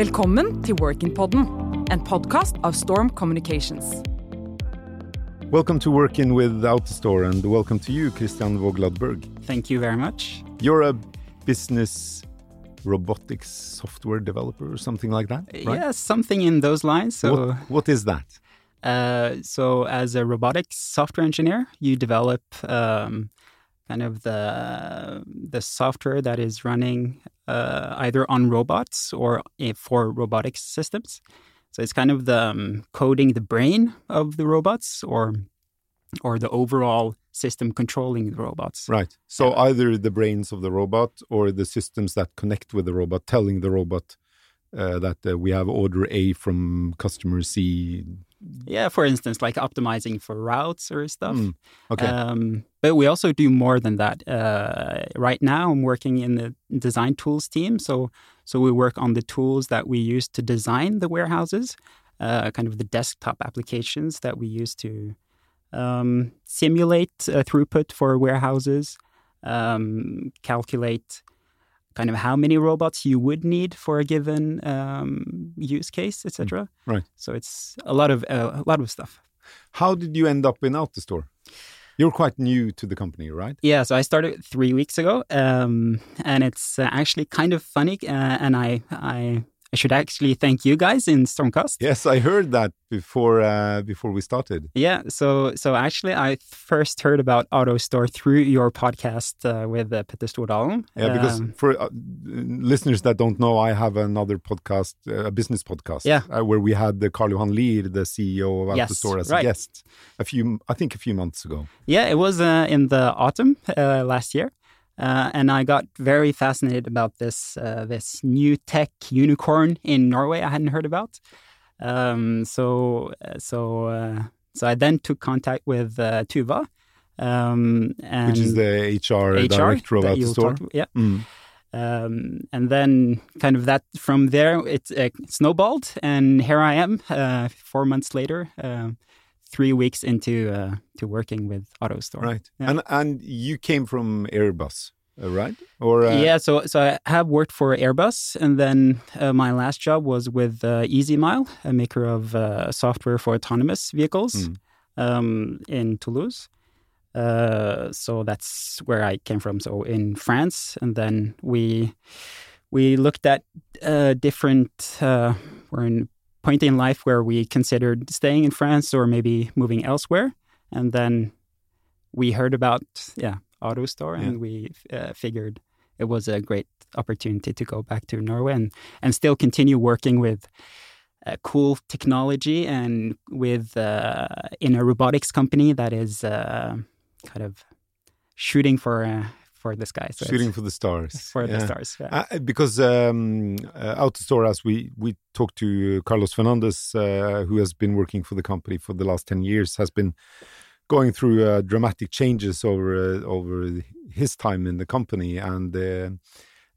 Velkommen til Workin-podden, en podkast av Storm Communications. Welcome to Working with AutoStore and welcome to you, Christian Vogladberg. Thank you very much. You're a business robotics software developer or something like that, right? Yeah, something in those lines. So, What, what is that? uh, so as a robotics software engineer, you develop um, kind of the the software that is running uh, either on robots or for robotics systems. So it's kind of the um, coding the brain of the robots, or or the overall system controlling the robots. Right. So either the brains of the robot or the systems that connect with the robot, telling the robot uh, that uh, we have order A from customer C. Yeah, for instance, like optimizing for routes or stuff. Mm, okay. Um, but we also do more than that. Uh, right now, I'm working in the design tools team. So, so we work on the tools that we use to design the warehouses, uh, kind of the desktop applications that we use to um, simulate uh, throughput for warehouses, um, calculate kind of how many robots you would need for a given um, use case, etc. right. So it's a lot of uh, a lot of stuff. How did you end up in AutoStore? You're quite new to the company, right? Yeah, so I started three weeks ago, um, and it's uh, actually kind of funny. Uh, and I, I, I should actually thank you guys in Stormcast. Yes, I heard that before uh, before we started. Yeah, so so actually, I first heard about AutoStore through your podcast uh, with uh, Petter Stordalen. Yeah, because Um, for uh, listeners that don't know, I have another podcast, uh, a business podcast, Yeah. uh, where we had the Karl Johan Lier, the CEO of Yes, AutoStore, as right. a guest a few, I think, a few months ago. yeah, it was uh, in the autumn uh, last year. Uh, and I got very fascinated about this uh, this new tech unicorn in Norway I hadn't heard about. Um, so so uh, so I then took contact with uh, Tuva, um, and which is the HR, HR director of AutoStore. talked- yeah. Mm. Um, and then kind of that from there it uh, snowballed, and here I am, uh, four months later, uh, three weeks into uh, to working with AutoStore. Right, Yeah. and and you came from Airbus, uh, right? Or uh, yeah, so so I have worked for Airbus, and then uh, my last job was with uh, EasyMile, a maker of uh, software for autonomous vehicles, Mm. um, in Toulouse. Uh, so that's where I came from. So in France, and then we we looked at uh, different. Uh, we're in point in life where we considered staying in France or maybe moving elsewhere, and then we heard about yeah AutoStore, Yeah. and we uh, figured it was a great opportunity to go back to Norway and and still continue working with uh, cool technology and with uh, in a robotics company that is uh, kind of shooting for uh, for the sky. So shooting for the stars. for the stars. Yeah. Uh, because um, uh, AutoStore, as we we talked to Carlos Fernandez, uh, who has been working for the company for the last ten years, has been going through uh, dramatic changes over uh, over his time in the company, and uh,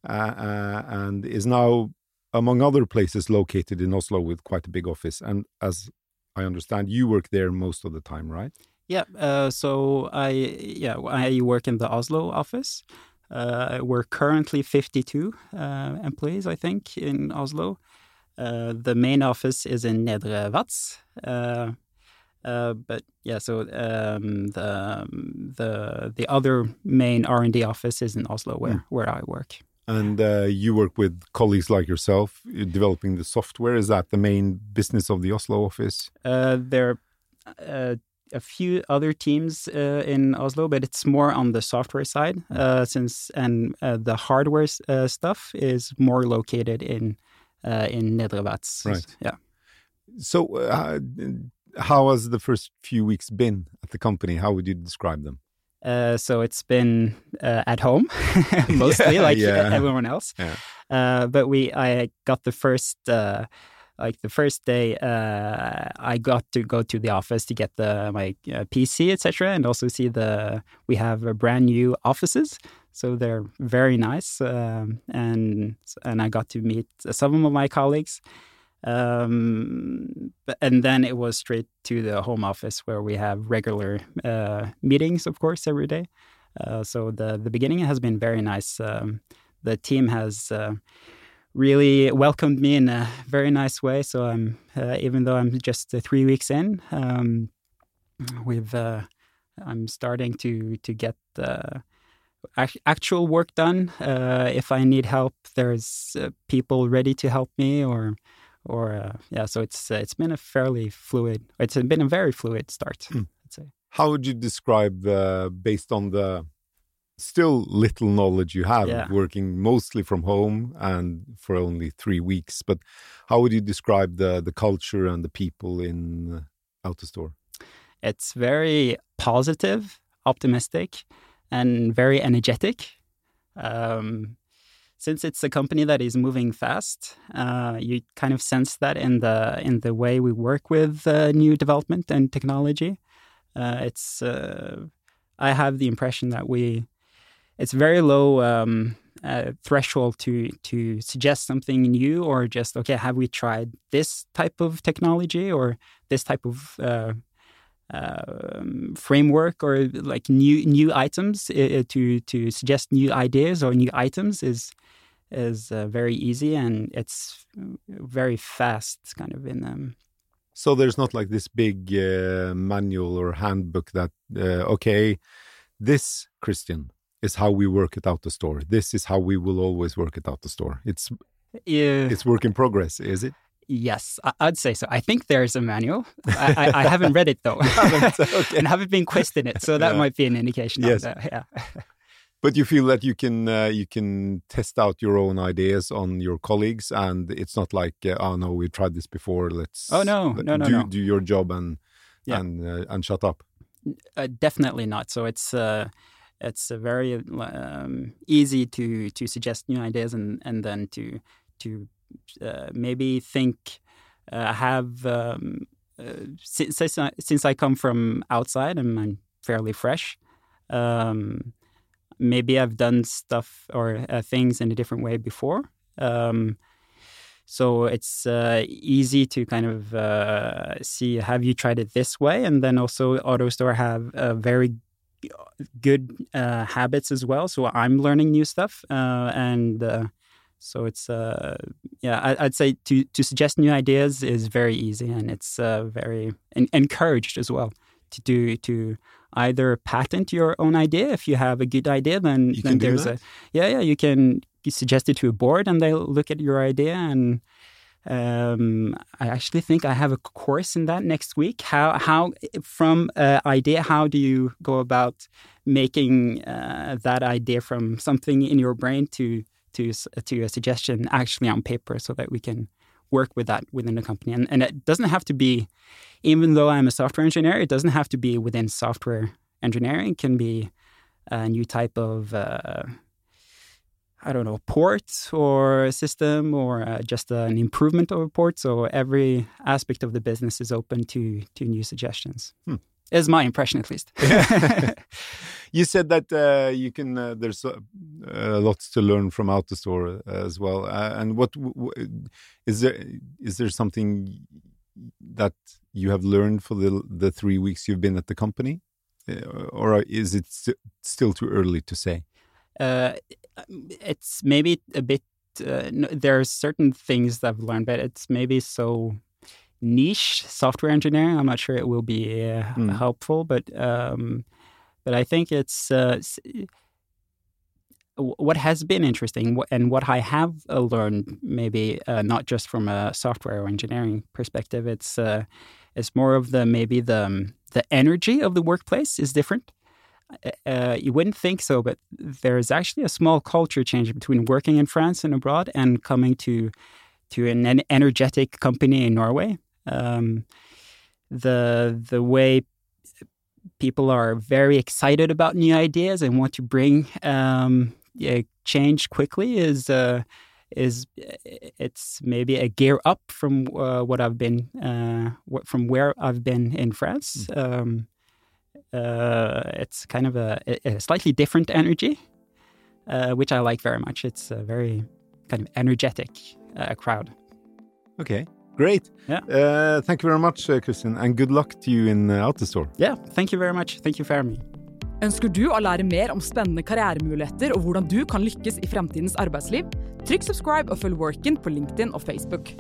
uh, uh, and is now, among other places, located in Oslo with quite a big office. And as I understand, you work there most of the time, right? Yeah. Uh, so I yeah I work in the Oslo office. Uh, we're currently 52 uh, employees, I think, in Oslo. Uh, the main office is in Nedre Vats. Uh, uh, but yeah, so um, the the the other main R and D office is in Oslo, where where I work. And uh, you work with colleagues like yourself, developing the software. Is that the main business of the Oslo office? Uh, there uh, a few other teams uh, in Oslo, but it's more on the software side, uh, since and uh, the hardware uh, stuff is more located in uh, in Nedre Vats. Right. Yeah. So, uh, how has the first few weeks been at the company? How would you describe them? Uh, so it's been uh, at home mostly, Yeah, like yeah. everyone else. Yeah. Uh, but we, I got the first, uh, like the first day, uh, I got to go to the office to get the my uh, PC, etc., and also see the we have a brand new offices, so they're very nice, um, and and I got to meet some of my colleagues. Um, and then it was straight to the home office where we have regular uh, meetings, of course, every day. Uh, so the the beginning has been very nice. Um, the team has uh, really welcomed me in a very nice way. So I'm uh, even though I'm just uh, three weeks in, um, we've uh, I'm starting to to get actual work done. Uh, if I need help, there's uh, people ready to help me, or or uh, yeah. So it's it's been a fairly fluid. It's been a very fluid start. Mm. I'd say. How would you describe, based on the still little knowledge you have yeah. working mostly from home and for only three weeks but how would you describe the the culture and the people in AutoStore? It's very positive optimistic and very energetic. Um, since it's a company that is moving fast uh, you kind of sense that in the in the way we work with uh, new development and technology. Uh, it's uh, I have the impression that we it's very low um, uh, threshold to to suggest something new or just okay have we tried this type of technology or this type of uh, uh, framework or like new new items uh, to to suggest new ideas or new items is is uh, very easy and it's very fast kind of in them. Um, so there's not like this big uh, manual or handbook that okay this Christian is how we work at AutoStore. This is how we will always work at AutoStore. It's yeah. it's work in progress, is it? Yes, I'd say so. I think there's a manual. I, I, I haven't read it though, okay. and haven't been in it, so that yeah. might be an indication. Yes. Of that. Yeah. but you feel that you can uh, you can test out your own ideas on your colleagues, and it's not like uh, oh no, we tried this before. Let's oh no no no do, no. do your job and yeah. and uh, and shut up. Uh, definitely not. So it's uh, it's very um, easy to to suggest new ideas and and then to to uh, maybe think uh, have um, uh, since since I come from outside and I'm fairly fresh. Um, maybe I've done stuff or uh, things in a different way before. Um, so it's uh, easy to kind of uh, see have you tried it this way, and then also AutoStore have a very good uh, habits as well. So I'm learning new stuff, uh, and uh, so it's uh, yeah, I, would say to to suggest new ideas is very easy, and it's uh, very en- encouraged as well to do to either patent your own idea if you have a good idea. Then, then there's a yeah yeah you can suggest it to a board, and they'll look at your idea and um, I actually think I have a course in that next week. How how from uh, idea, how do you go about making uh, that idea from something in your brain to to to a suggestion actually on paper, so that we can work with that within the company. And and it doesn't have to be, even though I'm a software engineer, it doesn't have to be within software engineering. It can be a new type of uh, I don't know, port or system or uh, just an improvement of a port. So every aspect of the business is open to to new suggestions. Hmm. Is my impression, at least. you said that uh, you can. Uh, there's uh, lots to learn from AutoStore uh, as well. Uh, and what is there? Is there something that you have learned for the the three weeks you've been at the company, uh, or is it st still too early to say? It's maybe a bit. Uh, there are certain things that I've learned, but it's maybe so niche software engineering. I'm not sure it will be uh, mm. helpful, but um, but I think it's uh, what has been interesting and what I have uh, learned. Maybe uh, not just from a software or engineering perspective. It's uh, it's more of the maybe the um, the energy of the workplace is different. Uh, uh, you wouldn't think so, but there is actually a small culture change between working in France and abroad and coming to to an energetic company in Norway. Um, the the way people are very excited about new ideas and want to bring um, change quickly is uh, is it's maybe a gear up from uh, what I've been uh, from where I've been in France. Mm. Um, uh, it's kind of a, a, slightly different energy, uh, which I like very much. It's a very kind of energetic uh, crowd. Okay, great. Yeah. Uh, thank you very much, uh, Christian, and good luck to you in uh, AutoStore. Yeah, thank you very much. Thank you for having me. Ønsker du å lære mer om spennende karrieremuligheter og hvordan du kan lykkes i fremtidens arbeidsliv? Trykk subscribe og følg Workin på LinkedIn og Facebook.